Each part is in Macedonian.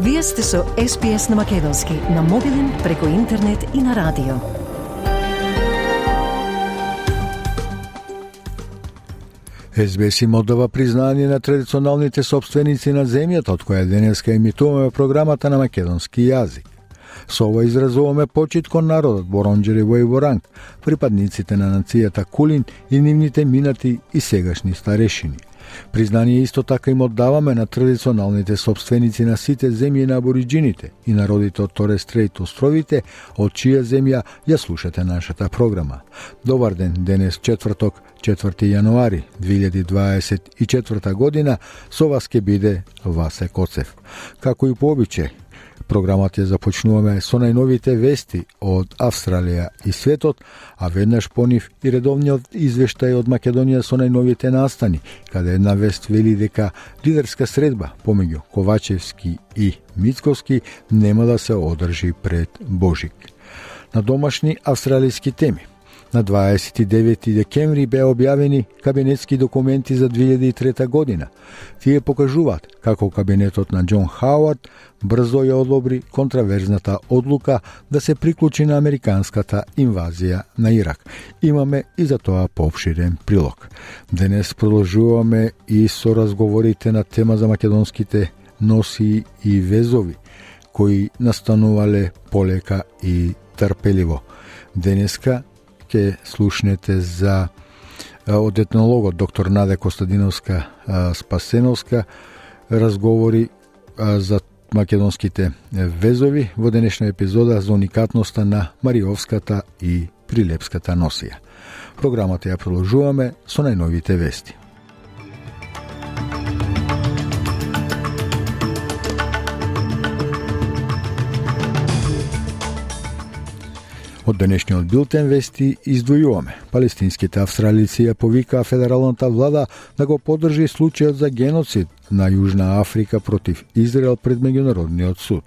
Вие сте со SPS на Македонски на мобилен, преку интернет и на радио. СБС им оддава признание на традиционалните собственици на земјата, од која денеска емитуваме програмата на македонски јазик. Со ова изразуваме почит кон народот Боронџери во Иворанг, припадниците на нацијата Кулин и нивните минати и сегашни старешини. Признание исто така им оддаваме на традиционалните собственици на сите земји на абориджините и народите од Торе Стрейт островите, од чија земја ја слушате нашата програма. Добар ден, денес четврток, 4 јануари 2024 година, со вас ке биде Васе Коцев. Како и по обичај, Програмата ја започнуваме со најновите вести од Австралија и светот, а веднаш по нив и редовниот извештај од Македонија со најновите настани, каде една вест вели дека лидерска средба помеѓу Ковачевски и Мицковски нема да се одржи пред Божик. На домашни австралиски теми На 29 декември беа објавени кабинетски документи за 2003 година. Тие покажуваат како кабинетот на Џон Хауард брзо ја одобри контраверзната одлука да се приклучи на американската инвазија на Ирак. Имаме и за тоа поопширен прилог. Денес продолжуваме и со разговорите на тема за македонските носи и везови кои настанувале полека и трпеливо. Денеска ќе слушнете за од етнологот доктор Наде Костадиновска Спасеновска разговори за македонските везови во денешна епизода за уникатноста на Мариовската и Прилепската носија. Програмата ја продолжуваме со најновите вести. Од денешниот билтен вести издвојуваме. Палестинските австралици ја повикаа федералната влада да го поддржи случајот за геноцид на Јужна Африка против Израел пред меѓународниот суд.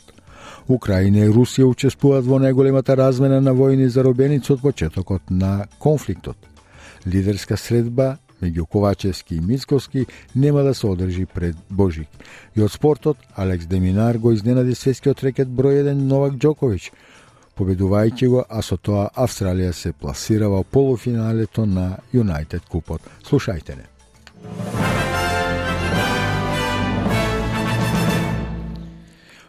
Украина и Русија учествуваат во најголемата размена на војни заробеници од почетокот на конфликтот. Лидерска средба меѓу Ковачевски и Мицковски нема да се одржи пред Божик. И од спортот, Алекс Деминар го изненади светскиот рекет број 1 Новак Џоковиќ, победувајќи го, а со тоа Австралија се пласира во полуфиналето на Юнайтед Купот. Слушајте не.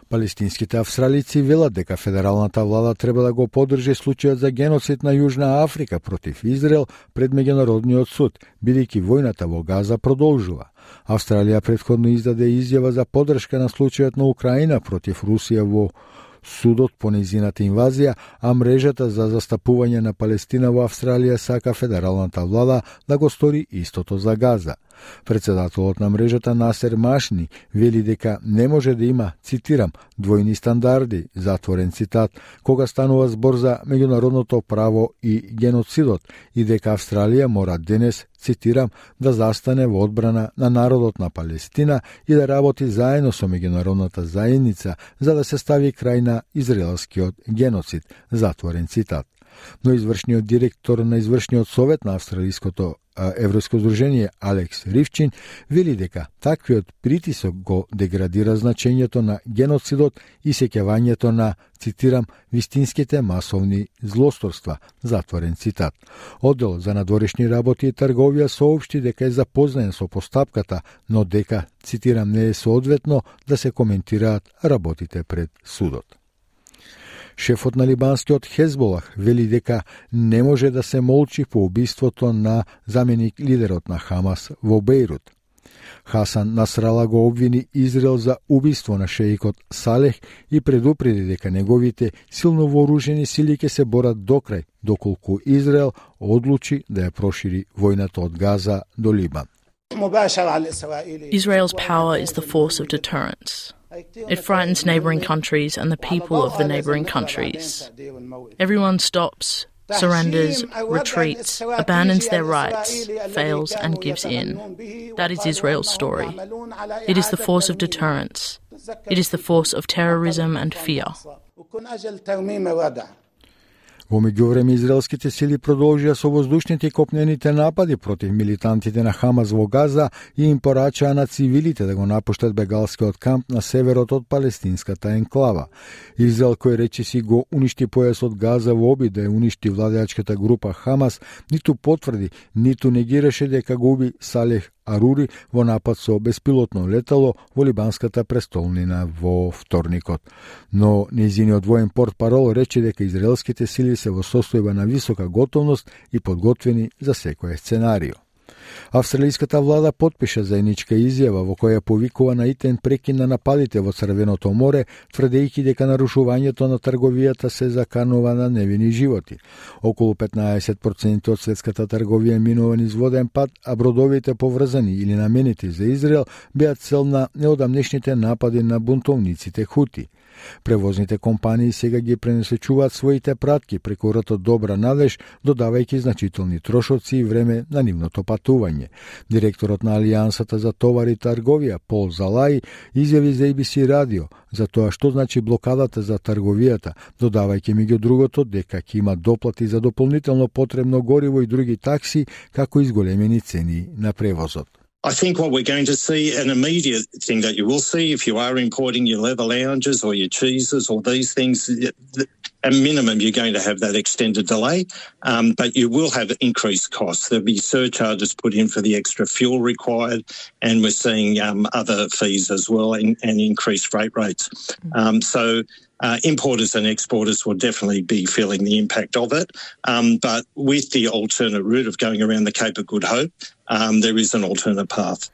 Палестинските австралици велат дека федералната влада треба да го поддржи случајот за геноцид на Јужна Африка против Израел пред меѓународниот суд, бидејќи војната во Газа продолжува. Австралија предходно издаде изјава за поддршка на случајот на Украина против Русија во судот по незината инвазија, а мрежата за застапување на Палестина во Австралија сака федералната влада да го стори истото за Газа. Председателот на мрежата Насер Машни вели дека не може да има, цитирам, двојни стандарди, затворен цитат, кога станува збор за меѓународното право и геноцидот и дека Австралија мора денес, цитирам, да застане во одбрана на народот на Палестина и да работи заедно со меѓународната заедница за да се стави крај на израелскиот геноцид, затворен цитат. Но извршниот директор на извршниот совет на Австралиското Европско здружение Алекс Ривчин вели дека таквиот притисок го деградира значењето на геноцидот и сеќавањето на, цитирам, вистинските масовни злосторства, затворен цитат. Оддел за надворешни работи и трговија соопшти дека е запознаен со постапката, но дека, цитирам, не е соодветно да се коментираат работите пред судот. Шефот на либанскиот Хезболах вели дека не може да се молчи по убиството на заменик лидерот на Хамас во Бейрут. Хасан Насрала го обвини Израел за убиство на шеикот Салех и предупреди дека неговите силно вооружени сили ќе се борат докрај, доколку Израел одлучи да ја прошири војната од Газа до Либан. Israel's power is the force of deterrence. It frightens neighbouring countries and the people of the neighbouring countries. Everyone stops, surrenders, retreats, abandons their rights, fails, and gives in. That is Israel's story. It is the force of deterrence. It is the force of terrorism and fear. Во меѓувреме израелските сили продолжија со воздушните и копнените напади против милитантите на Хамас во Газа и им порачаа на цивилите да го напуштат бегалскиот камп на северот од палестинската енклава. Израел кој рече си го уништи појасот Газа во обид да ја уништи владеачката група Хамас, ниту потврди, ниту негираше дека го уби Салех Арури во напад со беспилотно летало во либанската престолнина во вторникот. Но нејзиниот воен порт парол рече дека израелските сили се во состојба на висока готовност и подготвени за секој сценарио. Австралиската влада подпиша заедничка изјава во која повикува на итен прекин на нападите во Црвеното море, тврдејќи дека нарушувањето на трговијата се заканува на невини животи. Околу 15% од светската трговија минува низ воден пат, а бродовите поврзани или наменети за Израел беа цел на неодамнешните напади на бунтовниците Хути. Превозните компании сега ги пренесечуваат своите пратки преку ртот Добра Надеж, додавајќи значителни трошоци и време на нивното патување. Директорот на Алијансата за товари и трговија, Пол Залај, изјави за ABC радио за тоа што значи блокадата за трговијата, додавајќи меѓу другото дека ќе има доплати за дополнително потребно гориво и други такси, како изголемени цени на превозот. I think what we're going to see, an immediate thing that you will see if you are importing your leather lounges or your cheeses or these things, at minimum, you're going to have that extended delay, um, but you will have increased costs. There'll be surcharges put in for the extra fuel required, and we're seeing um, other fees as well and, and increased freight rates. Um, so uh, importers and exporters will definitely be feeling the impact of it. Um, but with the alternate route of going around the Cape of Good Hope, um, there is an alternate path.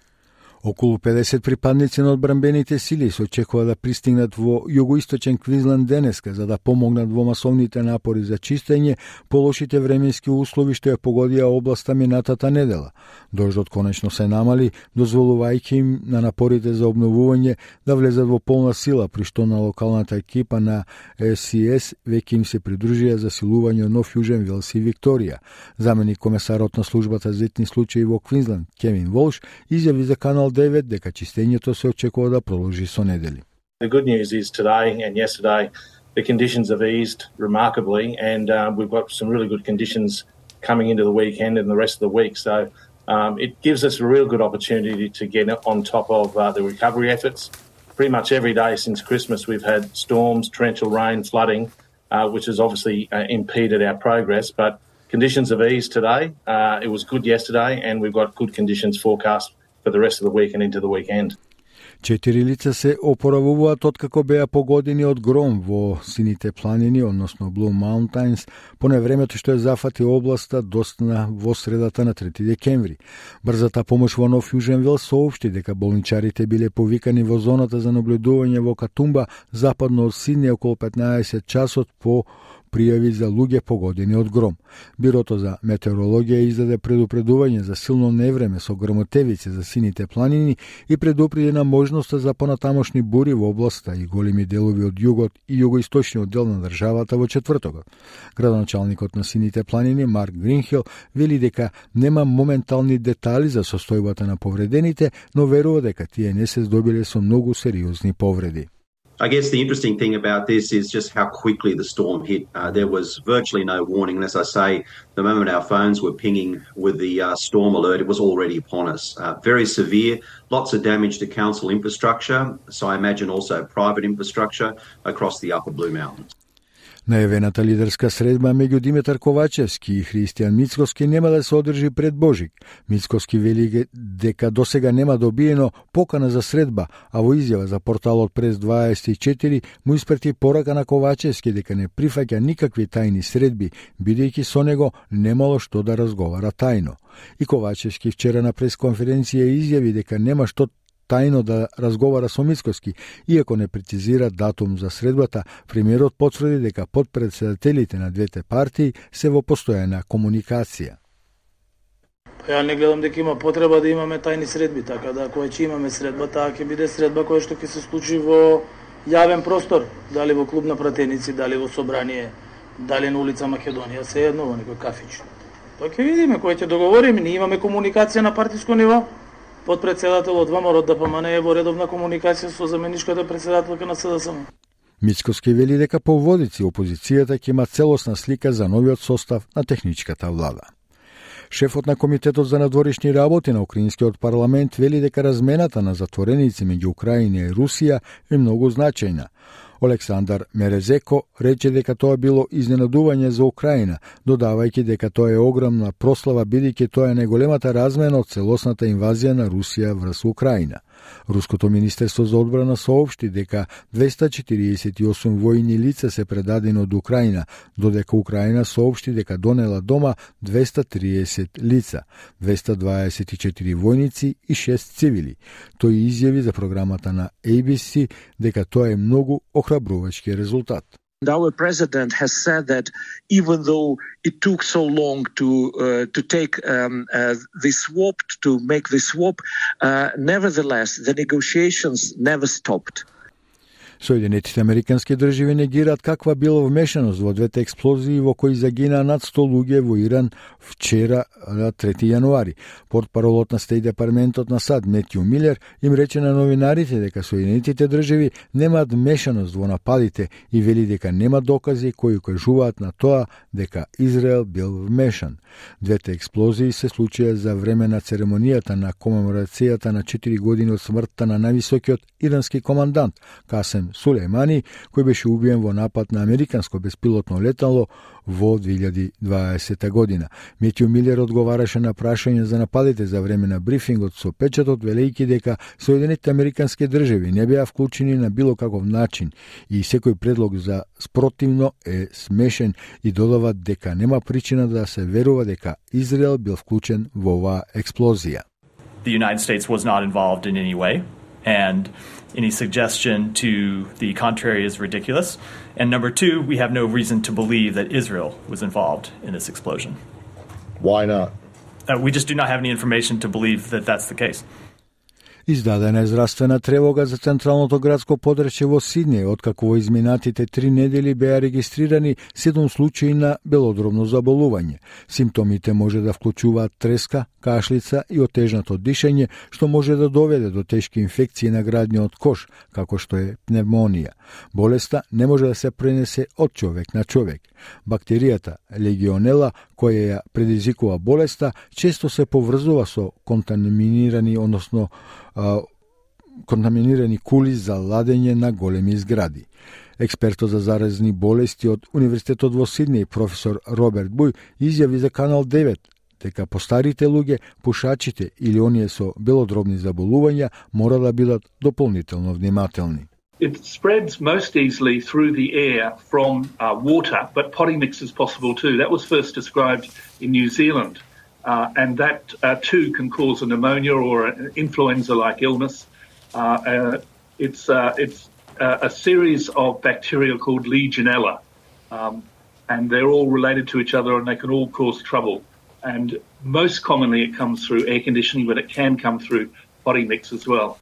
Околу 50 припадници на одбранбените сили се очекува да пристигнат во југоисточен Квинсленд денеска за да помогнат во масовните напори за чистење по лошите временски услови што ја погодија областа минатата недела. Дождот конечно се намали, дозволувајќи им на напорите за обновување да влезат во полна сила, при што на локалната екипа на СС веќе им се придружија засилување нов Јужен велси и Викторија. Заменик комесарот на службата за етни случаи во Квинсленд, Кевин Волш, изјави за Канал 9 дека чистењето се очекува да продолжи со недели. The good news is today and yesterday the conditions have eased remarkably and uh, we've got some really good conditions coming into the weekend and the rest of the week. So um, it gives us a real good opportunity to get on top of uh, the recovery efforts. Pretty much every day since Christmas we've had storms, torrential rain, flooding, uh, which has obviously uh, impeded our progress. But conditions have eased today. Uh, it was good yesterday and we've got good conditions forecast for the rest of the week and into the weekend. Четири лица се опоравуваат откако беа погодени од гром во Сините планини, односно Blue Mountains, поне времето што е зафати областа достана во средата на 3 декември. Брзата помош во Нов Јуженвил соопшти дека болничарите биле повикани во зоната за наблюдување во Катумба, западно од Сидни околу 15 часот по пријави за луѓе погодени од гром. Бирото за метеорологија издаде предупредување за силно невреме со грмотевици за сините планини и предупреди на можноста за понатамошни бури во областа и големи делови од југот и југоисточниот дел на државата во четвртокот. Градоначалникот на сините планини Марк Гринхил вели дека нема моментални детали за состојбата на повредените, но верува дека тие не се здобиле со многу сериозни повреди. I guess the interesting thing about this is just how quickly the storm hit. Uh, there was virtually no warning. And as I say, the moment our phones were pinging with the uh, storm alert, it was already upon us. Uh, very severe, lots of damage to council infrastructure. So I imagine also private infrastructure across the upper Blue Mountains. Најавената лидерска средба меѓу Димитар Ковачевски и Христијан Мицкоски нема да се одржи пред Божик. Мицкоски вели дека досега нема добиено покана за средба, а во изјава за порталот през 24 му испрати порака на Ковачевски дека не прифаќа никакви тајни средби, бидејќи со него немало што да разговара тајно. И Ковачевски вчера на пресконференција изјави дека нема што тајно да разговара со Мицкоски, иако не прецизира датум за средбата, премиерот потврди дека подпредседателите на двете партии се во постојана комуникација. Па ја не гледам дека има потреба да имаме тајни средби, така да кога ќе имаме средба, таа ќе биде средба која што ќе се случи во јавен простор, дали во клуб на пратеници, дали во собрание, дали на улица Македонија, се едно во некој кафич. Тоа ќе видиме, кој ќе договориме, ние имаме комуникација на партиско ниво. Подпредседателот ВМРО ДПМН да е во редовна комуникација со заменичката председателка на СДСМ. Мицковски вели дека по водици опозицијата ќе има целосна слика за новиот состав на техничката влада. Шефот на Комитетот за надворишни работи на Украинскиот парламент вели дека размената на затвореници меѓу Украина и Русија е многу значајна. Олександар Мерезеко рече дека тоа било изненадување за Украина, додавајќи дека тоа е огромна прослава бидејќи тоа е најголемата размена од целосната инвазија на Русија врз Украина. Руското Министерство за одбрана соопшти дека 248 војни лица се предадени од Украина, додека Украина соопшти дека донела дома 230 лица, 224 војници и 6 цивили. Тој изјави за програмата на ABC дека тоа е многу охрабрувачки резултат. And our president has said that even though it took so long to uh, to take um, uh, swap to make the swap, uh, nevertheless the negotiations never stopped. Соединетите Американски држави негираат каква била вмешаност во двете експлозии во кои загинаа над 100 луѓе во Иран вчера на 3 јануари. Портпаролот на Стеј департаментот на САД Метју Милер им рече на новинарите дека Соединетите држави немаат вмешаност во нападите и вели дека нема докази кои кажуваат на тоа дека Израел бил вмешан. Двете експлозии се случија за време на церемонијата на комеморацијата на 4 години од смртта на највисокиот ирански командант Касем Сулеймани, кој беше убиен во напад на американско беспилотно летало во 2020 година. Метју Милер одговараше на прашање за нападите за време на брифингот со печатот, велејќи дека Соединетите Американски држави не беа вклучени на било каков начин и секој предлог за спротивно е смешен и додава дека нема причина да се верува дека Израел бил вклучен во оваа експлозија. The United States was not involved in any way and any suggestion to the contrary is ridiculous. And number two, we have no reason to believe that Israel was involved in this explosion. Why not? Uh, we just do not have any information to believe that that's the case. Издадена е здравствена тревога за централното градско подрече во Сиднеј, откако во изминатите три недели беа регистрирани седум случаи на белодробно заболување. Симптомите може да вклучуваат треска, кашлица и отежнато дишење, што може да доведе до тешки инфекции на градниот кош, како што е пневмонија. Болеста не може да се пренесе од човек на човек. Бактеријата легионела, која ја предизвикува болеста, често се поврзува со контаминирани, односно контаминирани кули за ладење на големи згради. Експертот за заразни болести од Универзитетот во Сиднеј, професор Роберт Буј, изјави за Канал 9 дека постарите луѓе, пушачите или оние со белодробни заболувања мора да бидат дополнително внимателни. It spreads most easily through the air from uh, water, but potty mix is possible too. That was first described in New Zealand. Uh, and that uh, too can cause a pneumonia or an influenza-like illness. Uh, uh it's uh, it's uh, a series of bacteria called Legionella, um, and they're all related to each other, and they can all cause trouble. And most commonly, it comes through air conditioning, but it can come through potty mix as well.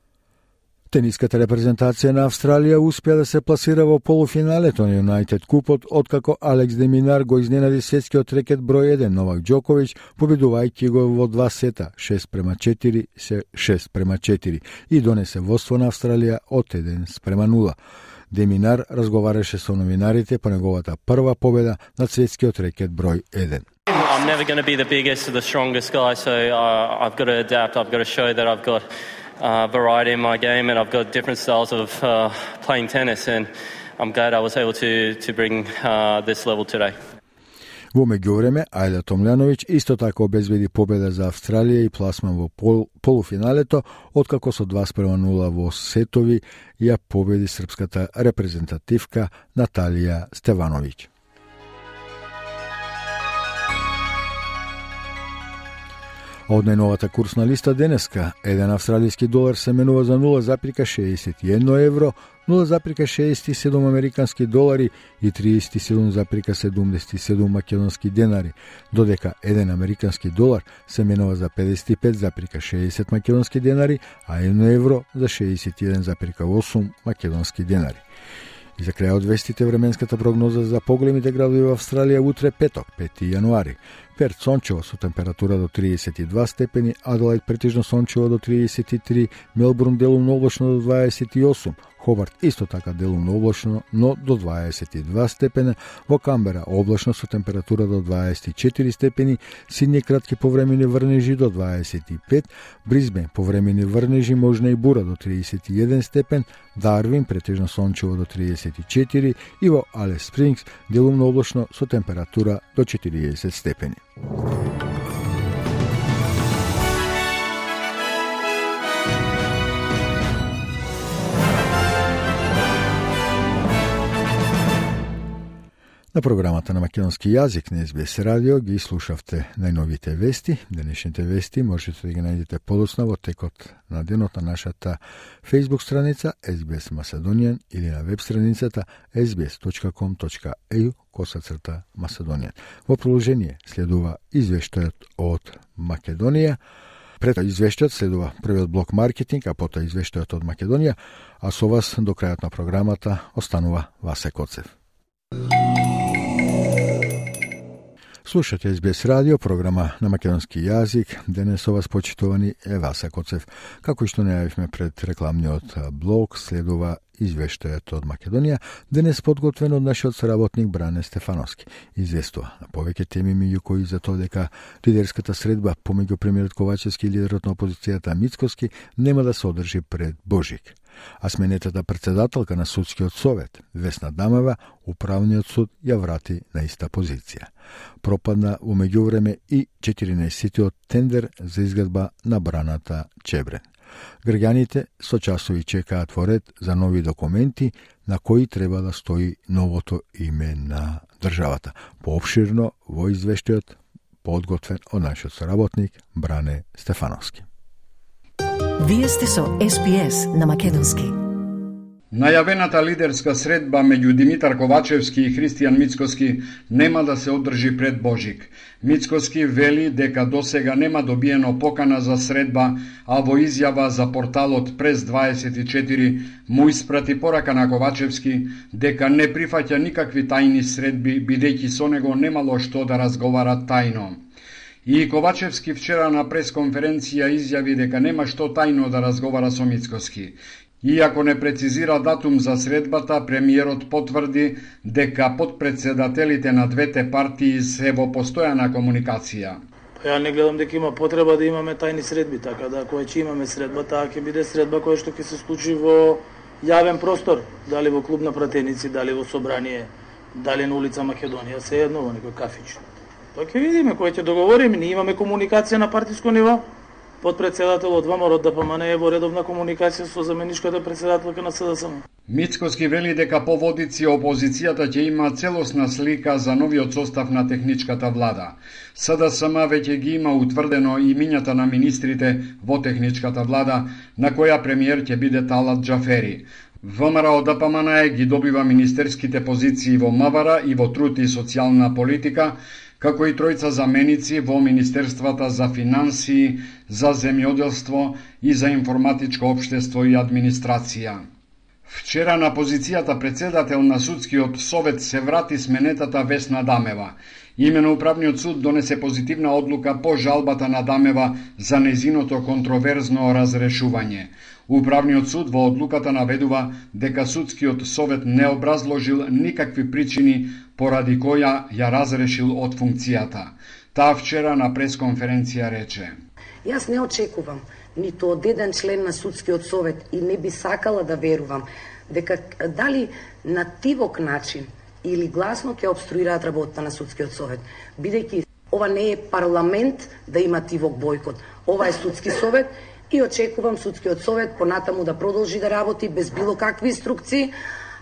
Тениската репрезентација на Австралија успеа да се пласира во полуфиналето на Юнайтед Купот, откако Алекс Деминар го изненади светскиот рекет број 1 Новак Џоковиќ, победувајќи го во два сета 6 према 4, се 6 према 4 и донесе водство на Австралија од 1 спрема 0. Деминар разговараше со новинарите по неговата прва победа на светскиот рекет број 1. I'm never going to be the biggest or the strongest guy, so uh, I've got to adapt. I've got to show that I've got uh, variety in my game, and I've got different styles of uh, playing tennis, and I'm glad I was able to to bring uh, this level today. Во меѓувреме, Ајда Томљановиќ исто така обезбеди победа за Австралија и пласман во пол, полуфиналето, откако со 2 спрема 0 во сетови ја победи српската репрезентативка Наталија Стевановиќ. Од најновата курсна листа денеска, еден австралиски долар се менува за 0,61 евро, 0,67 американски долари и 37,77 македонски денари, додека еден американски долар се менува за 55,60 македонски денари, а 1 евро за 61,8 македонски денари. И за крај од вестите временската прогноза за поголемите градови во Австралија утре петок, 5 јануари. Перт сончево со температура до 32 степени, Аделајд претежно сончево до 33, Мелбурн делумно облачно до 28, Хобарт исто така делумно облачно, но до 22 степена, во Камбера облачно со температура до 24 степени, Сидни кратки повремени врнежи до 25, Бризбен повремени врнежи можна и бура до 31 степен, Дарвин претежно сончево до 34 и во Алес Спрингс делумно облачно со температура до 40 степени. На програмата на македонски јазик на СБС радио ги слушавте најновите вести. Денешните вести можете да ги најдете подоцна во текот на денот на нашата Facebook страница SBS Macedonian или на веб страницата sbs.com.eu косацрта Macedonian. Во продолжение следува извештајот од Македонија. Пред извештајот следува првиот блок маркетинг, а потоа извештајот од Македонија, а со вас до крајот на програмата останува Васе Коцев. Слушате СБС радио, програма на македонски јазик. Денес со вас почитувани е Васа Коцев. Како што најавивме пред рекламниот блок, следува извештајот од Македонија, денес подготвен од нашиот соработник Бране Стефановски. Известува на повеќе теми меѓу кои за тоа дека лидерската средба помеѓу премиерот Ковачевски и лидерот на опозицијата Мицкоски нема да се одржи пред Божик. А сменетата председателка на судскиот совет, Весна Дамева, управниот суд ја врати на иста позиција. Пропадна во меѓувреме и 14-тиот тендер за изградба на браната Чебрен. Граѓаните со часови чекаат во ред за нови документи на кои треба да стои новото име на државата. Пообширно во извештајот подготвен од нашиот соработник Бране Стефановски. Вие сте со СПС на Македонски. Најавената лидерска средба меѓу Димитар Ковачевски и Христијан Мицкоски нема да се одржи пред Божик. Мицкоски вели дека досега нема добиено покана за средба, а во изјава за порталот Прес 24 му испрати порака на Ковачевски дека не прифаќа никакви тајни средби, бидејќи со него немало што да разговара тајно. И Ковачевски вчера на пресконференција изјави дека нема што тајно да разговара со Мицкоски. Иако не прецизира датум за средбата, премиерот потврди дека подпредседателите на двете партии се во постојана комуникација. Па ја не гледам дека има потреба да имаме тајни средби, така да кога ќе имаме средба, таа ќе биде средба која што ќе се случи во јавен простор, дали во клуб на пратеници, дали во собрание, дали на улица Македонија, се едно во некој кафич. Тоа ќе видиме, кој ќе договориме, ние имаме комуникација на партиско ниво. Подпредседателот ВМРО ДПМН е во редовна комуникација со заменичката председателка на СДСМ. Мицкоски вели дека по водици опозицијата ќе има целосна слика за новиот состав на техничката влада. СДСМ веќе ги има утврдено и минјата на министрите во техничката влада, на која премиер ќе биде Талат Джафери. ВМРО ДПМН ги добива министерските позиции во МВР и во труд и социјална политика, како и тројца заменици во Министерствата за финансии, за земјоделство и за информатичко обштество и администрација. Вчера на позицијата председател на судскиот совет се врати сменетата Весна Дамева. Имено Управниот суд донесе позитивна одлука по жалбата на Дамева за незиното контроверзно разрешување. Управниот суд во одлуката наведува дека судскиот совет не образложил никакви причини поради која ја разрешил од функцијата. Таа вчера на пресконференција рече. Јас не очекувам ниту од еден член на судскиот совет и не би сакала да верувам дека дали на тивок начин или гласно ќе обструираат работата на судскиот совет, бидејќи ова не е парламент да има тивок бојкот. Ова е судски совет и очекувам судскиот совет понатаму да продолжи да работи без било какви инструкции,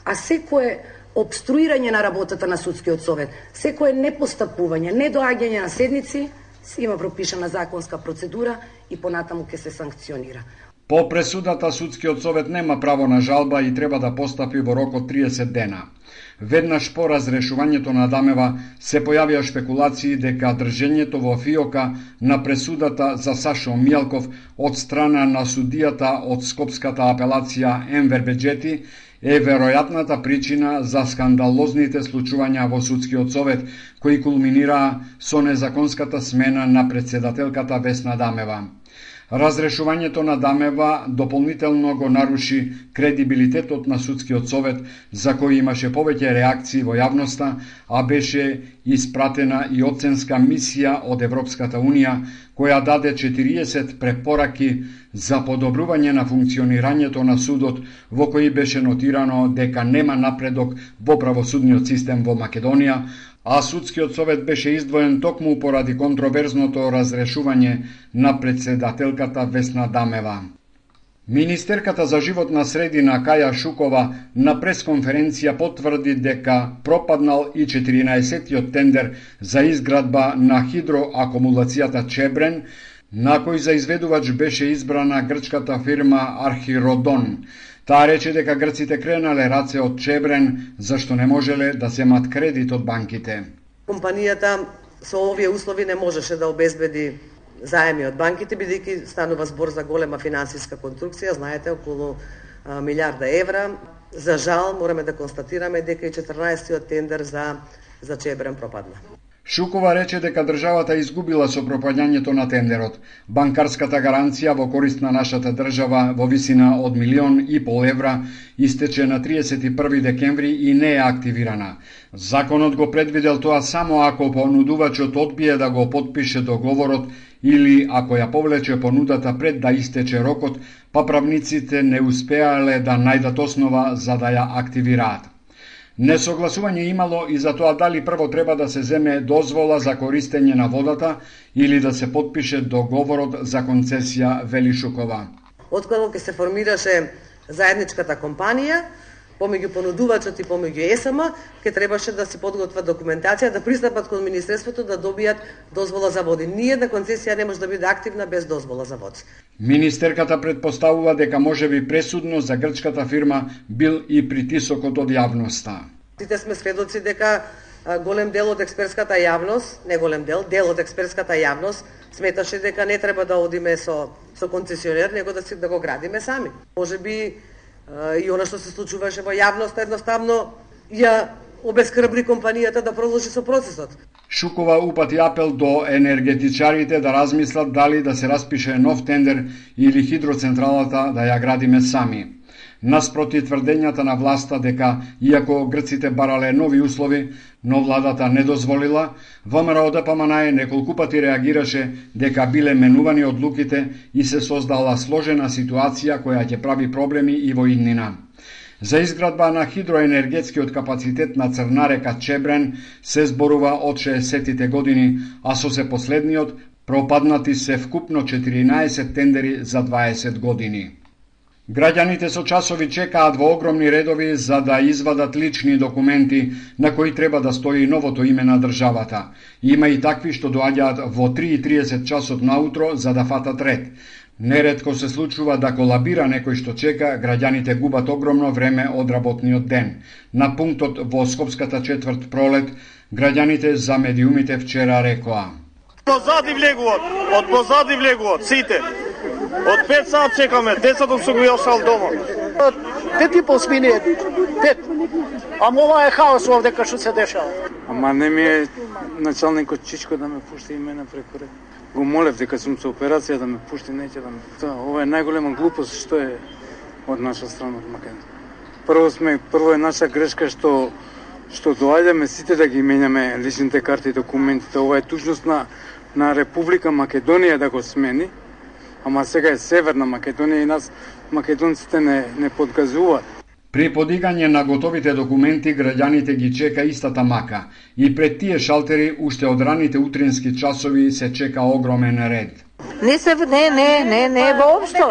а секое обструирање на работата на судскиот совет, секое непостапување, недоаѓање на седници, се има пропишана законска процедура и понатаму ќе се санкционира. По пресудата судскиот совет нема право на жалба и треба да постапи во рок од 30 дена. Веднаш по разрешувањето на Дамева се појавија шпекулации дека држењето во фиока на пресудата за Сашо Мијалков од страна на судијата од Скопската апелација Енвер Беджети е веројатната причина за скандалозните случувања во судскиот совет, кои кулминираа со незаконската смена на председателката Весна Дамева. Разрешувањето на Дамева дополнително го наруши кредибилитетот на судскиот совет, за кој имаше повеќе реакции во јавноста, а беше испратена и оценска мисија од Европската Унија, која даде 40 препораки за подобрување на функционирањето на судот, во кој беше нотирано дека нема напредок во правосудниот систем во Македонија, а судскиот совет беше издвоен токму поради контроверзното разрешување на председателката Весна Дамева. Министерката за животна средина Каја Шукова на пресконференција потврди дека пропаднал и 14-тиот тендер за изградба на хидроакумулацијата Чебрен, на кој за изведувач беше избрана грчката фирма Архиродон. Таа рече дека грците кренале раце од Чебрен, зашто не можеле да земат кредит од банките. Компанијата со овие услови не можеше да обезбеди заеми од банките, бидејќи станува збор за голема финансиска конструкција, знаете, околу милиарда евра. За жал, мораме да констатираме дека и 14-тиот тендер за, за Чебрен пропадна. Шукова рече дека државата изгубила со пропаѓањето на тендерот. Банкарската гаранција во корист на нашата држава во висина од милион и пол евра истече на 31 декември и не е активирана. Законот го предвидел тоа само ако понудувачот одбие да го подпише договорот или ако ја повлече понудата пред да истече рокот, па правниците не успеале да најдат основа за да ја активираат. Несогласување имало и за тоа дали прво треба да се земе дозвола за користење на водата или да се подпише договорот за концесија Велишукова. Откако ќе се формираше заедничката компанија, помеѓу понудувачот и помеѓу ЕСМ, ќе требаше да се подготват документација, да пристапат кон Министерството да добијат дозвола за води. Ние на концесија не може да биде активна без дозвола за води. Министерката предпоставува дека може би пресудно за грчката фирма бил и притисокот од јавноста. Сите сме сведоци дека голем дел од експертската јавност, не голем дел, дел од експертската јавност сметаше дека не треба да одиме со со концесионер, него да си да го градиме сами. Може би и она што се случуваше во јавност едноставно ја обескрбли компанијата да продолжи со процесот. Шукова упати апел до енергетичарите да размислат дали да се распише нов тендер или хидроцентралата да ја градиме сами наспроти тврдењата на власта дека, иако грците барале нови услови, но владата не дозволила, ВМРО да ДПМН неколку пати реагираше дека биле менувани одлуките и се создала сложена ситуација која ќе прави проблеми и во иднина. За изградба на хидроенергетскиот капацитет на Црна река Чебрен се зборува од 60-тите години, а со се последниот пропаднати се вкупно 14 тендери за 20 години. Граѓаните со часови чекаат во огромни редови за да извадат лични документи на кои треба да стои новото име на државата. Има и такви што доаѓаат во 3.30 часот наутро за да фатат ред. Нередко се случува да колабира некој што чека, граѓаните губат огромно време од работниот ден. На пунктот во Скопската четврт пролет, граѓаните за медиумите вчера рекоа. Позади влегуват, од позади влегуват, сите. Од 5 саат чекаме, децата се го јошал дома. Пет и пол е Пет. Ама ова е хаос овде кај што се дешава. Ама не ми е началникот Чичко да ме пушти и мене преку ред. Го молев дека сум со операција да ме пушти, неќе да ме. Тоа, ова е најголема глупост што е од наша страна од Македонија. Прво сме, прво е наша грешка што што доаѓаме сите да ги менјаме личните карти и документите. Ова е тужност на на Република Македонија да го смени ама сега е Северна Македонија и нас македонците не, не подгазуваат. При подигање на готовите документи, граѓаните ги чека истата мака и пред тие шалтери уште од раните утрински часови се чека огромен ред. Не се не не не не воопшто.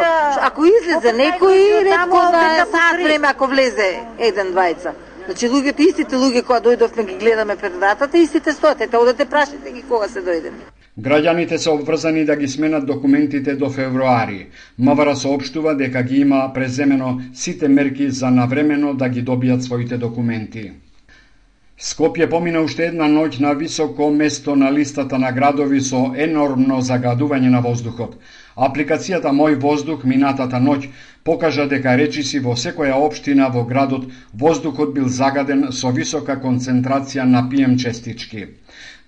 Ако излезе некој ретко да саат време ако влезе еден двајца. Значи луѓето истите луѓе кои дојдовме ги гледаме пред вратата, истите стоат. Ете одете прашите ги кога се дојде. Граѓаните се обврзани да ги сменат документите до февруари. Мавара соопштува дека ги има преземено сите мерки за навремено да ги добијат своите документи. Скопје помина уште една ноќ на високо место на листата на градови со енормно загадување на воздухот. Апликацијата Мој воздух минатата ноќ покажа дека речиси во секоја општина во градот воздухот бил загаден со висока концентрација на пием честички.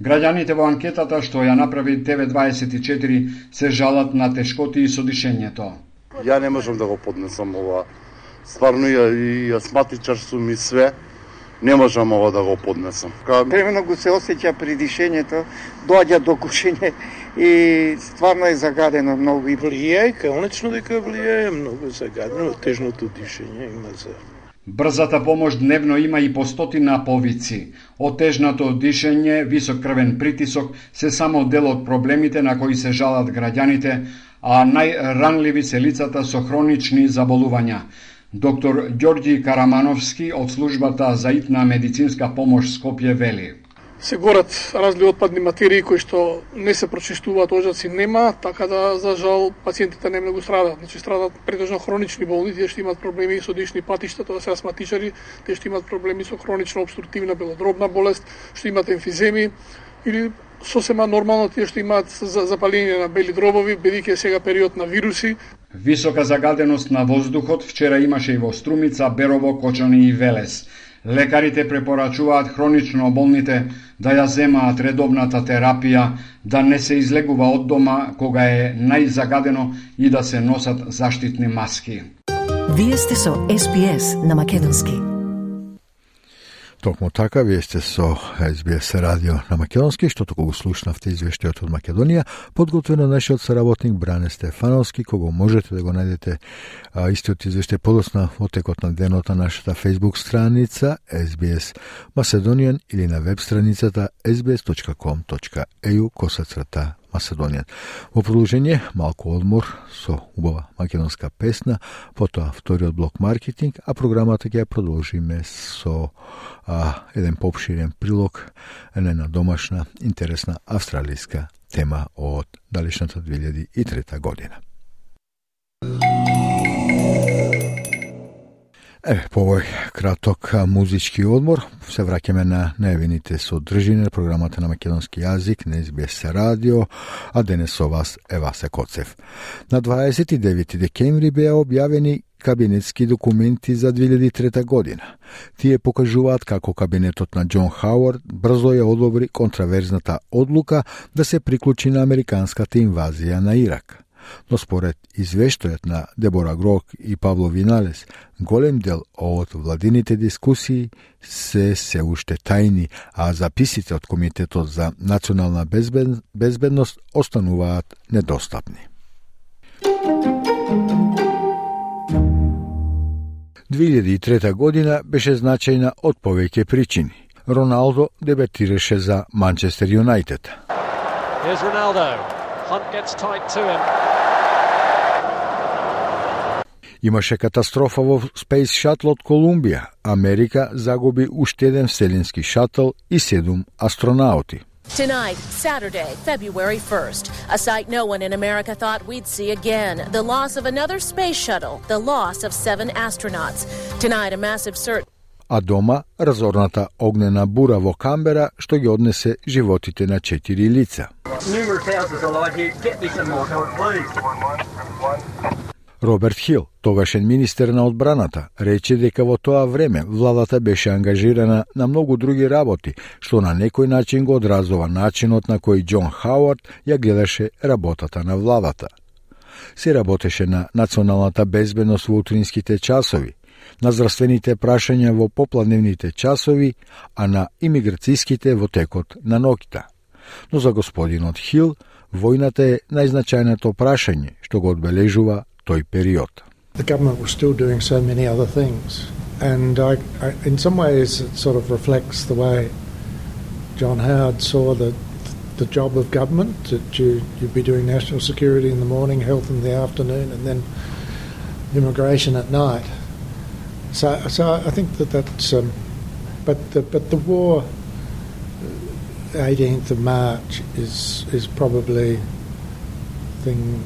Граѓаните во анкетата што ја направи ТВ24 се жалат на тешкоти и со дишењето. Ја не можам да го поднесам ова. Стварно ја, и астматичар сум и све. Не можам ова да го поднесам. Ка... Времено го се осеќа при дишењето, доаѓа до кушење и стварно е загадено многу. И влијае, конечно дека влијае, многу загадено, тежното дишење има за Брзата помош дневно има и по стотина повици. Отежнато дишење, висок крвен притисок се само дел од проблемите на кои се жалат граѓаните, а најранливи се лицата со хронични заболувања. Доктор Ѓорѓи Карамановски од службата за итна медицинска помош Скопје вели се горат разли отпадни материи кои што не се прочистуваат, ожаци нема, така да за жал пациентите не многу страдаат. Значи страдаат претежно хронични болни, тие што имаат проблеми со дишни патишта, тоа се астматичари, тие што имаат проблеми со хронична обструктивна белодробна болест, што имаат емфиземи или сосема нормално тие што имаат запалење на бели дробови, бидејќи е сега период на вируси. Висока загаденост на воздухот вчера имаше и во Струмица, Берово, Кочани и Велес. Лекарите препорачуваат хронично болните да ја земаат редовната терапија, да не се излегува од дома кога е најзагадено и да се носат заштитни маски. Вие сте со SPS на Македонски. Токму така, вие сте со SBS радио на Македонски, што току го слушнавте извештајот од Македонија, подготвено нашиот соработник Бране Стефановски, кого можете да го најдете а, истиот извештај подосна во текот на денот на нашата Facebook страница SBS Macedonian или на веб страницата sbs.com.eu косацрата Macedonian. Во продолжение, малку одмор со убава македонска песна, потоа вториот блок маркетинг, а програмата ќе продолжиме со а, еден попширен прилог на една домашна, интересна австралиска тема од далечната 2003 година. Еве, по овој краток музички одмор се враќаме на најавените содржини на програмата на македонски јазик на СБС радио, а денес со вас е Васе Коцев. На 29 декември беа објавени кабинетски документи за 2003 година. Тие покажуваат како кабинетот на Џон Хауард брзо ја одобри контраверзната одлука да се приклучи на американската инвазија на Ирак но според извештајот на Дебора Грок и Павло Виналес, голем дел од владините дискусии се се уште тајни, а записите од Комитетот за национална безбед... безбедност остануваат недостапни. 2003 година беше значајна од повеќе причини. Роналдо дебетираше за Манчестер Юнайтед. Here's Ronaldo. Hunt gets tight to him. Имаше катастрофа во Space Shuttle од Колумбија. Америка загуби уште еден вселенски шатл и седум астронаути. Tonight, Saturday, February 1st, a sight no one in America thought we'd see again. The loss of another space shuttle, the loss of seven astronauts. Tonight, a massive search а дома разорната огнена бура во Камбера што ги однесе животите на четири лица. Роберт Хил, тогашен министер на одбраната, рече дека во тоа време владата беше ангажирана на многу други работи, што на некој начин го одразува начинот на кој Џон Хауард ја гледаше работата на владата. Се работеше на националната безбедност во утринските часови, на здравствените прашања во попладневните часови, а на имиграцијските во текот на ноќта. Но за господинот Хил, војната е најзначајното прашање што го одбележува тој период. The government was still doing so many other things. And I, I, in some ways, it sort of reflects the way John Howard saw the, the job of government that you, you'd be doing national security in the morning, health in the afternoon, and then immigration at night. So, so I think that that's. Um, but the but the war 18th of March is is probably thing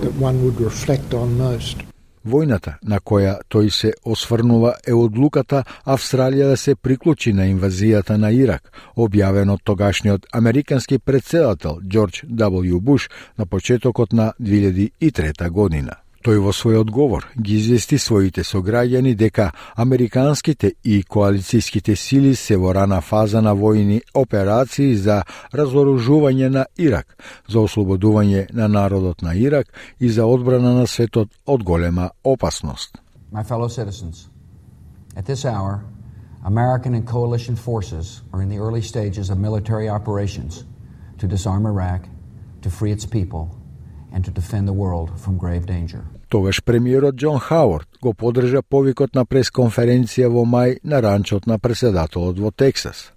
that one would reflect on most. Војната на која тој се осврнува е одлуката Австралија да се приклучи на инвазијата на Ирак, објавено од тогашниот американски председател Џорџ W. Буш на почетокот на 2003 година. Тој во свој одговор ги извести своите сограѓани дека американските и коалицијските сили се во рана фаза на војни операции за разоружување на Ирак, за ослободување на народот на Ирак и за одбрана на светот од голема опасност. My fellow citizens, at this hour, American and coalition forces are in the early stages of military operations to disarm Iraq, to free its people, and to defend the world from grave danger. Тогаш премиерот Џон Хауард го подржа повикот на пресконференција во мај на ранчот на председателот во Тексас.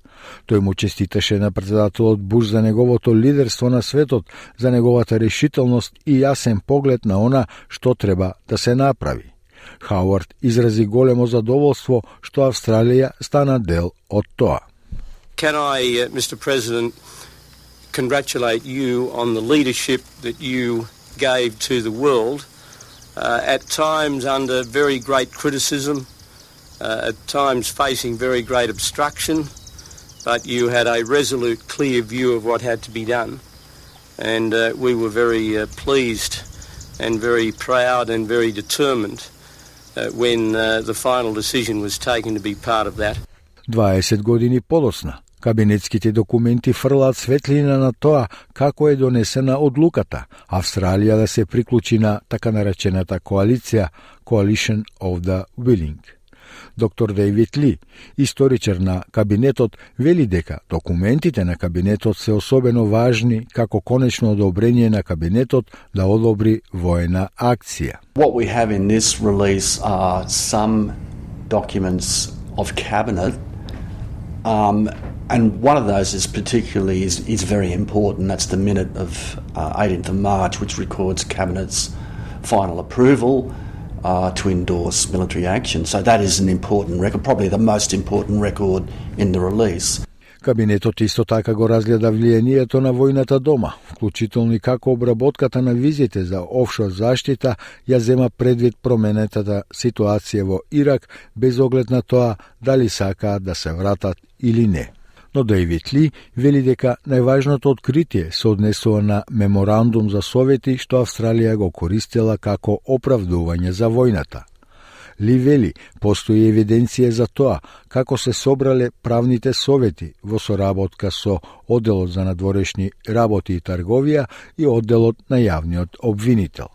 Тој му честиташе на председателот Буш за неговото лидерство на светот, за неговата решителност и јасен поглед на она што треба да се направи. Хауард изрази големо задоволство што Австралија стана дел од тоа. Can I, uh, Mr. President, congratulate you on the leadership that you gave to the world Uh, at times under very great criticism, uh, at times facing very great obstruction, but you had a resolute, clear view of what had to be done. And uh, we were very uh, pleased and very proud and very determined uh, when the final decision was taken to be part of that. 20 godini polosna. Кабинетските документи фрлаат светлина на тоа како е донесена одлуката Австралија да се приклучи на така наречената коалиција Coalition of the Willing. Доктор Дейвид Ли, историчар на кабинетот, вели дека документите на кабинетот се особено важни како конечно одобрение на кабинетот да одобри воена акција. What we have in this release are some documents of cabinet um, and one of those is particularly is, is very important. That's the minute of uh, 18th of March, which records cabinet's final approval uh, to endorse military action. So that is an important record, probably the most important record in the release. Кабинетот исто така го разгледа влијанието на војната дома, вклучително и како обработката на визите за офшор заштита ја зема предвид променетата ситуација во Ирак без оглед на тоа дали сакаат да се вратат или не но Дейвид Ли вели дека најважното откритие се однесува на меморандум за совети што Австралија го користела како оправдување за војната. Ли вели, постои евиденција за тоа како се собрале правните совети во соработка со Оделот за надворешни работи и трговија и Оделот на јавниот обвинител.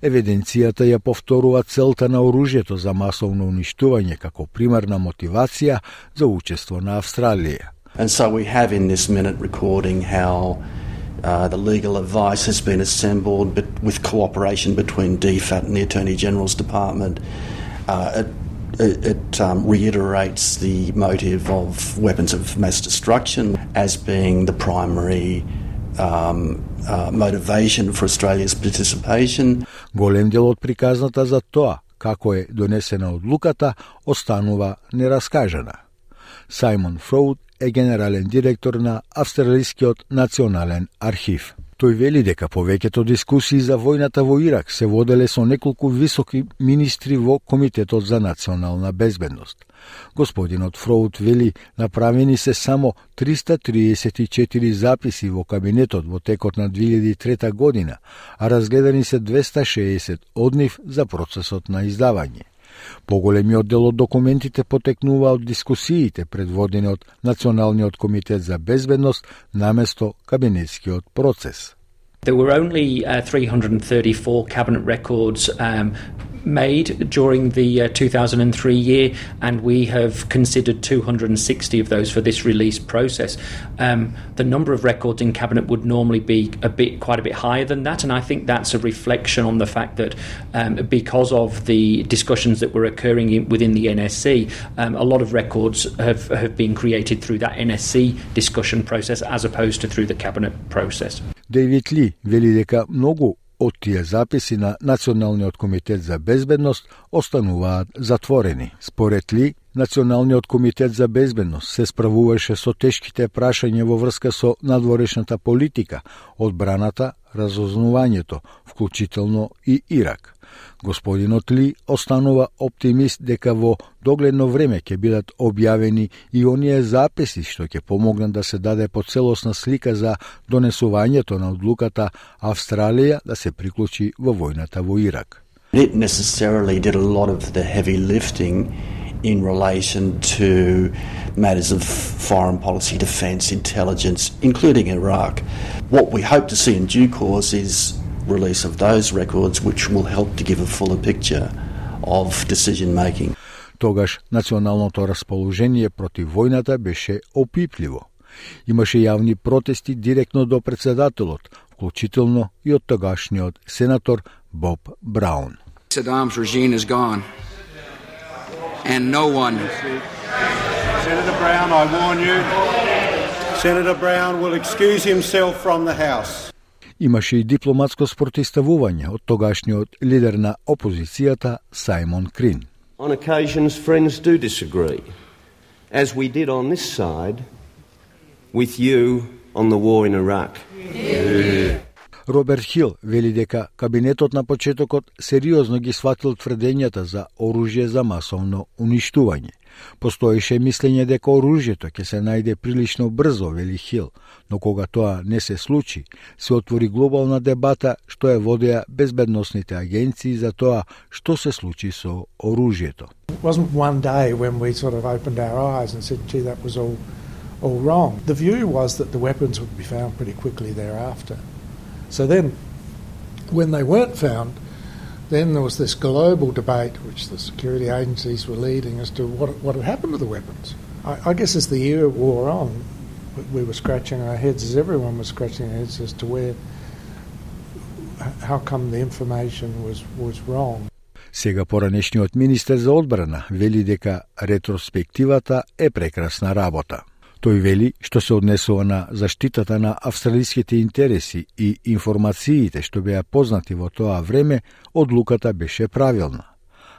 Евиденцијата ја повторува целта на оружјето за масовно уништување како примарна мотивација за учество на Австралија. And so we have in this minute recording how uh, the legal advice has been assembled but with cooperation between DFAT and the Attorney General's Department. Uh, it, it, it um, reiterates the motive of weapons of mass destruction as being the primary um, uh, motivation for Australia's participation. Голем дел од приказната за тоа како е донесена одлуката останува нераскажена. Саймон Фроуд е генерален директор на Австралискиот национален архив. Тој вели дека повеќето дискусии за војната во Ирак се воделе со неколку високи министри во Комитетот за национална безбедност. Господинот Фроут вели направени се само 334 записи во кабинетот во текот на 2003 година, а разгледани се 260 од нив за процесот на издавање. Поголемиот дел од документите потекнува од дискусиите предводени од Националниот комитет за безбедност наместо кабинетскиот процес. There were only uh, 334 cabinet records um, made during the uh, 2003 year, and we have considered 260 of those for this release process. Um, the number of records in cabinet would normally be a bit, quite a bit higher than that, and I think that's a reflection on the fact that um, because of the discussions that were occurring in, within the NSC, um, a lot of records have, have been created through that NSC discussion process as opposed to through the cabinet process. David Lee вели дека многу од тие записи на Националниот комитет за безбедност остануваат затворени. Според Ли, Националниот комитет за безбедност се справуваше со тешките прашања во врска со надворешната политика, одбраната, разознувањето, вклучително и Ирак. Господинот Ли останува оптимист дека во догледно време ќе бидат објавени и оние записи што ќе помогнат да се даде поцелосна слика за донесувањето на одлуката Австралија да се приклучи во војната во Ирак. It necessarily did a lot of the heavy lifting in relation to matters of foreign policy, defence, intelligence, including Iraq. What we hope to see in due course is release of those records, which will help to give a fuller picture of decision making. Тогаш националното расположение против војната беше опипливо. Имаше јавни протести директно до председателот, вклучително и од тогашниот сенатор Боб Браун. Saddam's regime is gone. And no one. Senator Brown, I warn you. Senator Brown will excuse himself from the House. Имаше и дипломатско спротиставување од тогашниот лидер на опозицијата Саймон Крин. On occasions friends do disagree, as we did on this side with you on the war in Iraq. Роберт Хил вели дека кабинетот на почетокот сериозно ги сватил тврдењата за оружје за масовно уништување. Постоеше мислење дека оружјето ќе се најде прилично брзо, вели Хил, но кога тоа не се случи, се отвори глобална дебата што е водеа безбедносните агенции за тоа што се случи со оружјето. all wrong. The view was that the weapons would be found pretty quickly thereafter. So then, when they weren't found, then there was this global debate which the security agencies were leading as to what, what had happened to the weapons. I, I guess as the year wore on, we were scratching our heads, as everyone was scratching their heads as to where, how come the information was, was wrong. Сега поранешниот министер за одбрана вели дека ретроспективата е прекрасна работа. Тој вели што се однесува на заштитата на австралиските интереси и информациите што беа познати во тоа време, одлуката беше правилна.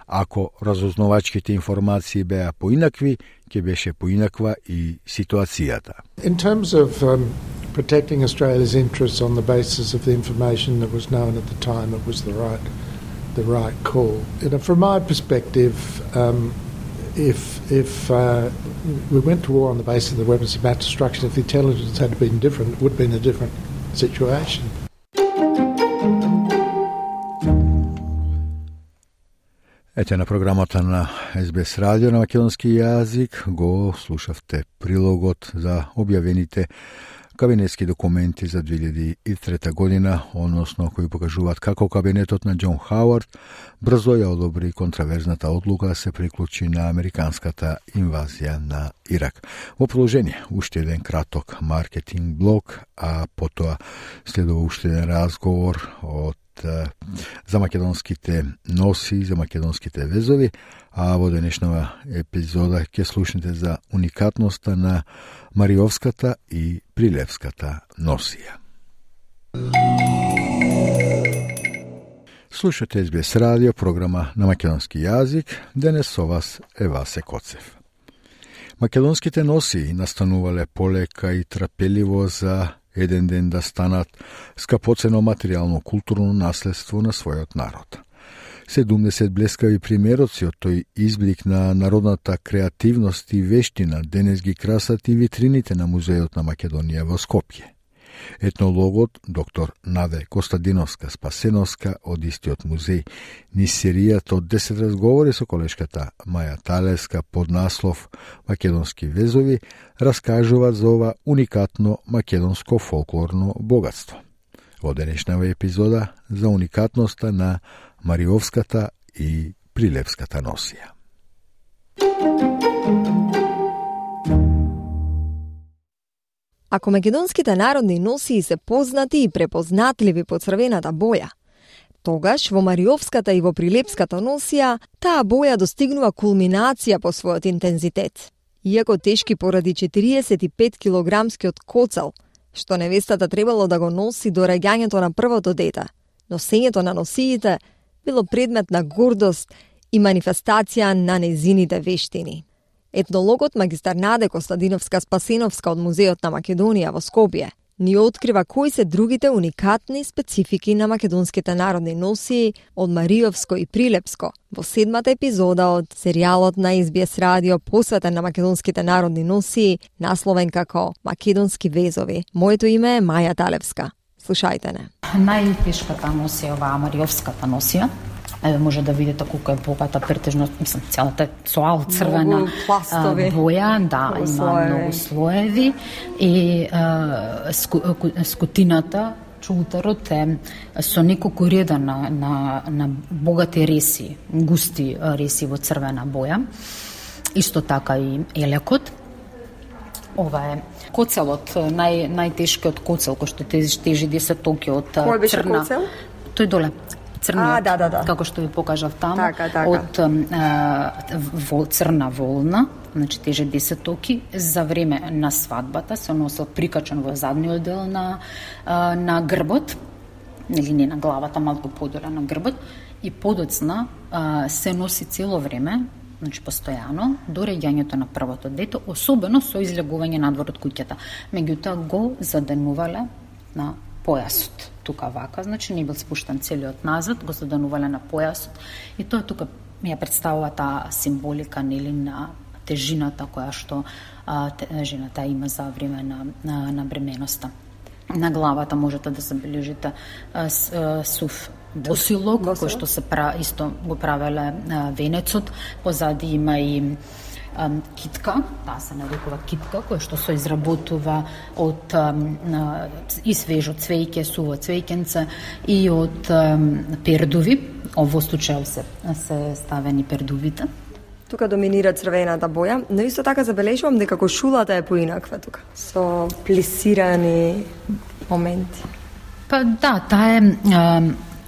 Ако разузнавачките информации беа поинакви, ќе беше поинаква и ситуацијата. In terms of um, protecting Australia's interests on the basis of the information that was known at the time, it was the right, the right call. And from my perspective, um, if if uh, we went to war on the basis of the weapons of mass destruction, if the intelligence had been different, it would have been a different situation. Ете на програмата на СБС радио на македонски јазик го слушавте прилогот за објавените кабинетски документи за 2003 година, односно кои покажуваат како кабинетот на Џон Хауард брзо ја одобри контраверзната одлука да се приклучи на американската инвазија на Ирак. Во продолжение, уште еден краток маркетинг блок, а потоа следува уште еден разговор од за македонските носи, за македонските везови, а во денешнава епизода ќе слушнете за уникатноста на Мариовската и Прилевската носија. Слушате СБС радио, програма на македонски јазик. Денес со вас е Васе Коцев. Македонските носи настанувале полека и трапеливо за еден ден да станат скапоцено материјално културно наследство на својот народ. 70 блескави примероци од тој изблик на народната креативност и вештина денес ги красат и витрините на Музеот на Македонија во Скопје. Етнологот доктор Наде Костадиновска Спасеновска од истиот музеј ни серијата од 10 разговори со колешката Маја Талеска под наслов Македонски везови раскажуваат за ова уникатно македонско фолклорно богатство. Во денешнава епизода за уникатноста на Мариовската и Прилепската носија. Ако македонските народни носии се познати и препознатливи по црвената боја, тогаш во Мариовската и во Прилепската носија таа боја достигнува кулминација по својот интензитет. Иако тешки поради 45 килограмскиот коцал, што невестата требало да го носи до раѓањето на првото дете, носењето на носиите било предмет на гордост и манифестација на незините вештини. Етнологот магистар Наде Костадиновска-Спасиновска од Музеот на Македонија во Скопје ни открива кои се другите уникатни специфики на македонските народни носии од Мариовско и Прилепско во седмата епизода од серијалот на SBS радио посветен на македонските народни носии, насловен како Македонски везови. Моето име е Маја Талевска. Слушајте не. Најтешката носија оваа Мариовската носија Еве може да видите колку е богата претежно, мислам, целата со ал црвена боја, да, много има слоеви. многу слоеви и а, ску, скутината чултарот е со неколку реда на, на, на богати реси, густи реси во црвена боја. Исто така и елекот. Ова е коцелот, нај, најтешкиот коцел, кој што тежи, тежи 10 токи од Кој беше црна. коцел? Тој доле црниот, А, да, да, да. како што ви покажав таму, Така, така. од а, вол, црна волна, значи теже 10 токи, за време на свадбата се носел прикачен во задниот дел на, а, на грбот, или не на главата, малку подоле на грбот, и подоцна а, се носи цело време, значи постојано, до реѓањето на првото дете, особено со излегување надвор од куќата. Меѓутоа го заденувале на појасот. Тука вака, значи не бил спуштан целиот назад, го заденувале на појасот. И тоа тука ми ја представува таа символика нели на тежината која што а, те, жената има за време на, на, на бременоста. На главата можете да забележите а, с, а, сув босилок, кој што се пра, исто го правеле а, венецот, позади има и китка, таа се нарекува китка, која што се изработува од и свежо цвеќе, суво цвеќенце и од пердуви. Ово случај се, се ставени пердувите. Тука доминира црвената боја, но исто така забележувам дека кошулата е поинаква тука, со плисирани моменти. Па да, таа е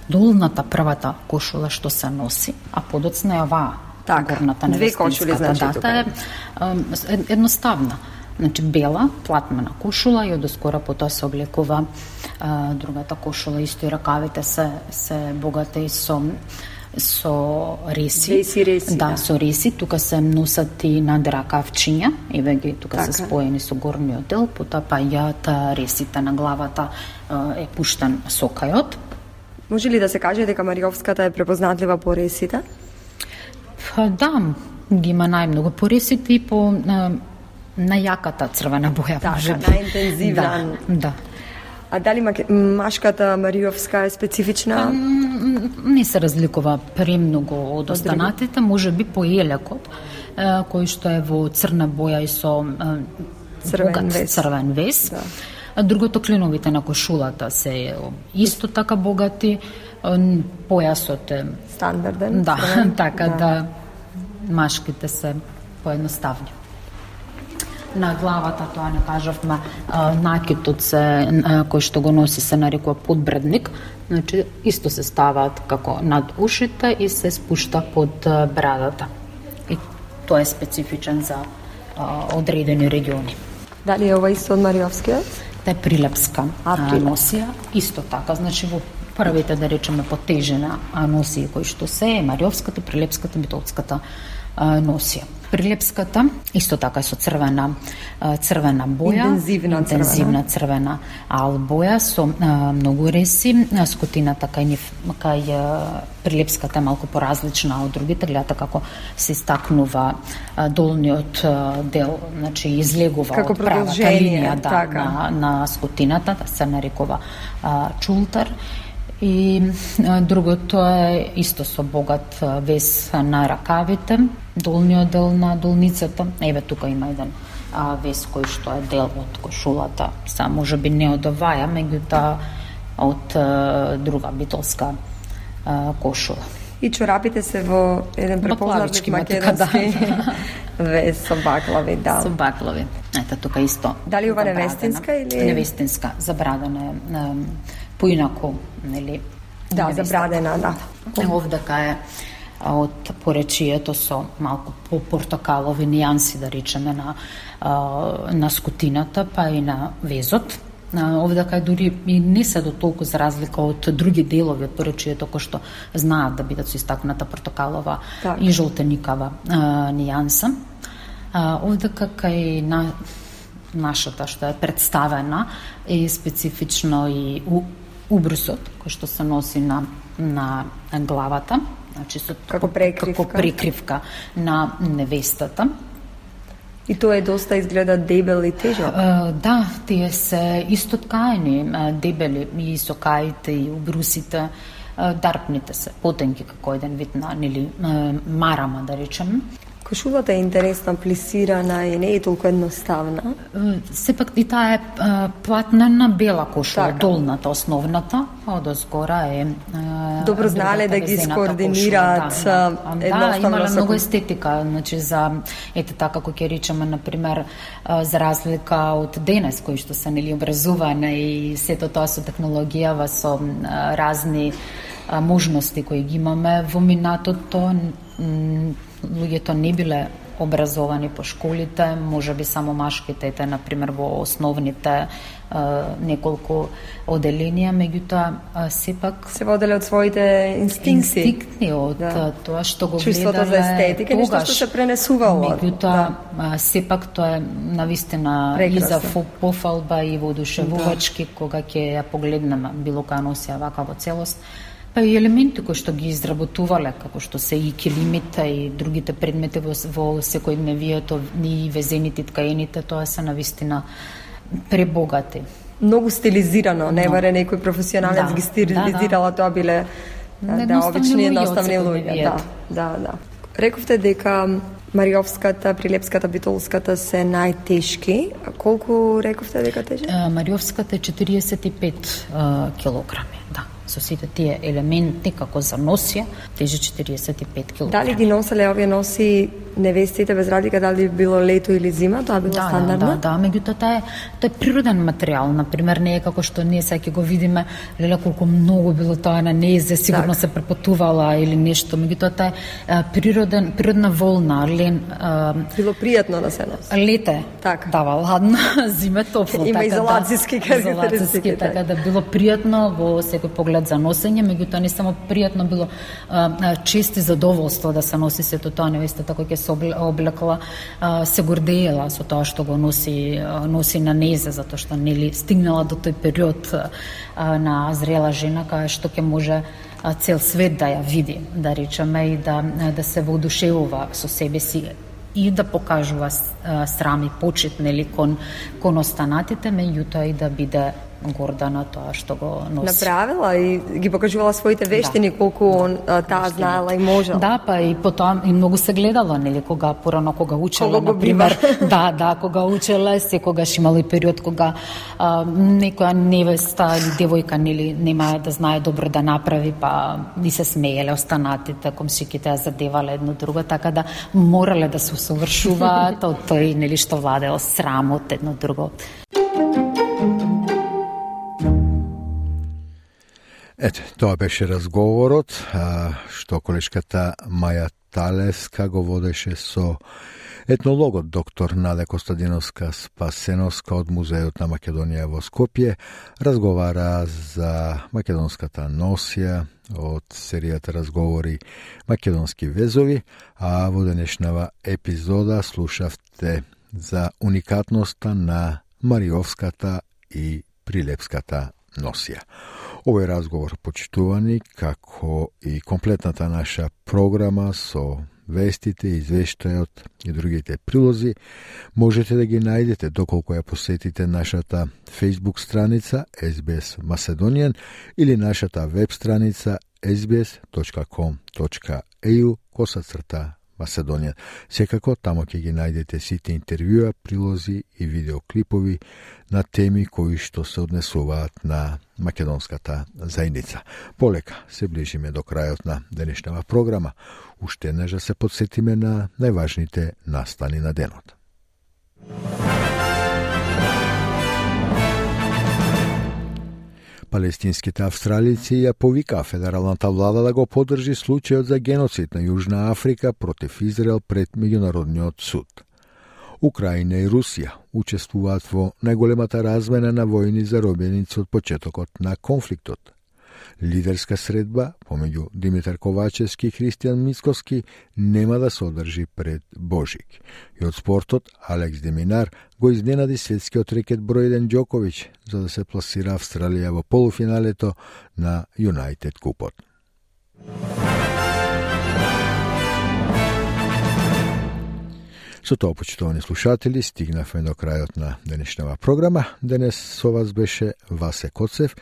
долната првата кошула што се носи, а подоцна е оваа Така, горната кошули, значи, да, таа е едноставна. Значи бела, платмена кошула и одоскора потоа се облекува а, другата кошула, исто и ракавите се се богати со со реси. Веси реси, да, да. со реси, тука се носат и надракавчиња, и веќе тука се Така. споени со горниот дел, потоа паѓаат а, ресите на главата, е пуштен сокајот. Може ли да се каже дека Мариовската е препознатлива по ресите? Па да, ги има најмногу по ресите и по а, најаката црвена боја, Така, најинтензивна. Да, да. А дали машката Мариовска е специфична? М, Не се разликува премногу од останатите, може би по елекот, кој што е во црна боја и со Црвен богат вес. црвен вес. Да. А Другото клиновите на кошулата се исто така богати, појасот е Стандарден. Да, така да. Машките се поедноставни. На главата, тоа не кажавме, накитот се, кој што го носи се нарекува подбредник, значи исто се ставаат како над ушите и се спушта под брадата. И тоа е специфичен за одредени региони. Дали е ова исто од Мариовскиот? Та е прилепска А, а, прилепска. носија, исто така, значи во првите, да речеме, потежена носија кои што се е Мариовската, Прилепската, Битолската носија. Прилепската исто така е со црвена црвена боја, Интензивна црвена. интензивна црвена ал боја со а, многу реси, скотината кај нив кај а, Прилепската е малку поразлична од другите, гледате како се истакнува а, долниот а, дел, значи излегува Како од правата линија да, така. на, на скотината, да се нарекува а, чултар. И другото е исто со богат вес на ракавите, долниот дел на долницата. Еве тука има еден а, вес кој што е дел од кошулата, са може би не од оваја, меѓутоа од а, друга битолска а, кошула. И чорапите се во еден препознат Баклавички има тука, македонски вес со баклави, да. Со баклави. Ето тука исто. Дали ова невестинска или- Невестинска, забрадена е ем, поинаку, нели? Да, забрадена, да. Овдака е од поречието со малку по портокалови нијанси, да речеме, на, на скутината, па и на везот. А, Овдака е дури и не се до толку за разлика од други делови од поречието кои што знаат да бидат со истакната портокалова Така. и жолтеникава нијанса. Овде кај на нашата што е представена е специфично и у, убрусот кој што се носи на на главата, значи со како прекривка, како прекривка на невестата. И тоа е доста изгледа дебел и тежок. Да, тие се исто ткаени, дебели и со каите и убрусите, дарпните се, потенки како еден вид на нели марама да речем. Кошулата е интересна, плисирана и не е толку едноставна. Сепак и таа е платнена бела кошула, така. долната, основната, а од згора е Добро знаеле да ги скоординираат да, да, да, имале многу естетика, значи за ете така како ќе речеме на пример за разлика од денес кои што се нели образуване и сето тоа со технологија со разни можности кои ги имаме во минатото луѓето не биле образовани по школите, може би само машките, ете, например, во основните е, неколку оделенија, меѓутоа сепак се воделе од своите инстинкти. Инстинктни од да. тоа што го Чувството за естетика, нешто што се пренесувало. Меѓутоа да. сепак тоа е навистина и за пофалба и воодушевувачки да. кога ќе ја погледнеме било која носија вака во целост па и елементи кои што ги изработувале, како што се и килимите и другите предмети во, во секојдневието, и везените ткаените, тоа се навистина пребогати. Многу стилизирано, не баре некој професионалец да, ги стилизирала, да, да. тоа биле да, да обични едноставни луѓе. Да, да, да. Рековте дека Мариовската, Прилепската, Битолската се најтешки. Колку рековте дека тежи? Мариовската е 45 килограми, да со сите тие елементи како за носија, тежи 45 кг. Дали ги носеле овие носи невестите без разлика дали било лето или зима, тоа било да, стандардно? Да, да, да, меѓутоа тоа е тоа е природен материјал, на пример не е како што ние сега ќе го видиме, леле колку многу било тоа на незе, сигурно так. се препотувала или нешто, меѓутоа тоа е природен природна волна, лен било пријатно да се носи. Лете, так. дава ладно, зиме топло, Има така изолацијски да, изолацијски, така да било пријатно во секој поглед за носење, меѓутоа не само пријатно било а, и задоволство да се носи сето тоа невестата која ќе се облекла се гордеела со тоа што го носи носи на незе затоа што нели стигнала до тој период на зрела жена кај што ќе може цел свет да ја види, да речеме и да да се воодушевува со себе си и да покажува срам и почит нели кон кон останатите, меѓутоа и да биде горда на тоа што го носи. Направила и ги покажувала своите вештини да. колку он таа знаела и можела. Да, па и потоа и многу се гледало, нели, кога порано кога учела, на пример, да, да, кога учела, секогаш имало и период кога а, некоја невеста или девојка нели нема да знае добро да направи, па ни се смееле останатите, комшиките ја задевале едно друго, така да морале да се усовршуваат од тој нели што владео срамот едно друго. Ете, тоа беше разговорот а, што колешката Маја Талеска го водеше со етнологот доктор Наде Костадиновска Спасеновска од Музеот на Македонија во Скопје разговара за македонската носија од серијата разговори Македонски везови, а во денешнава епизода слушавте за уникатноста на Мариовската и Прилепската носија. Овој разговор, почитувани, како и комплетната наша програма со вестите, извештајот и другите прилози, можете да ги најдете доколку ја посетите нашата Facebook страница SBS Macedonian или нашата веб страница sbs.com.eu косацрта. Macedonian. Секако тамо ќе ги најдете сите интервјуа, прилози и видеоклипови на теми кои што се однесуваат на македонската заедница. Полека се ближиме до крајот на денешнава програма. Уште нежа да се подсетиме на најважните настани на денот. Палестинските австралици ја повика федералната влада да го поддржи случајот за геноцид на Јужна Африка против Израел пред меѓународниот суд. Украина и Русија учествуваат во најголемата размена на војни заробеници од почетокот на конфликтот. Лидерска средба помеѓу Димитар Ковачевски и Христијан Мицковски нема да се одржи пред Божик. И од спортот, Алекс Деминар го изненади светскиот рекет број 1 за да се пласира Австралија во полуфиналето на Юнайтед Купот. Со тоа, почитувани слушатели, стигнавме до крајот на денешнава програма. Денес со вас беше Васе Коцев.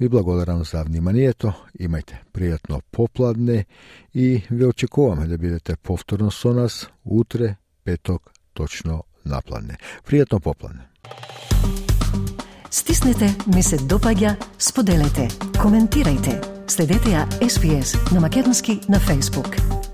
Ви благодарам за вниманието. Имајте пријатно попладне и ви очекуваме да бидете повторно со нас утре, петок, точно напладне. Пријатно попладне. Стиснете, ми се допаѓа, споделете, коментирајте. Следете ја SPS на Македонски на Facebook.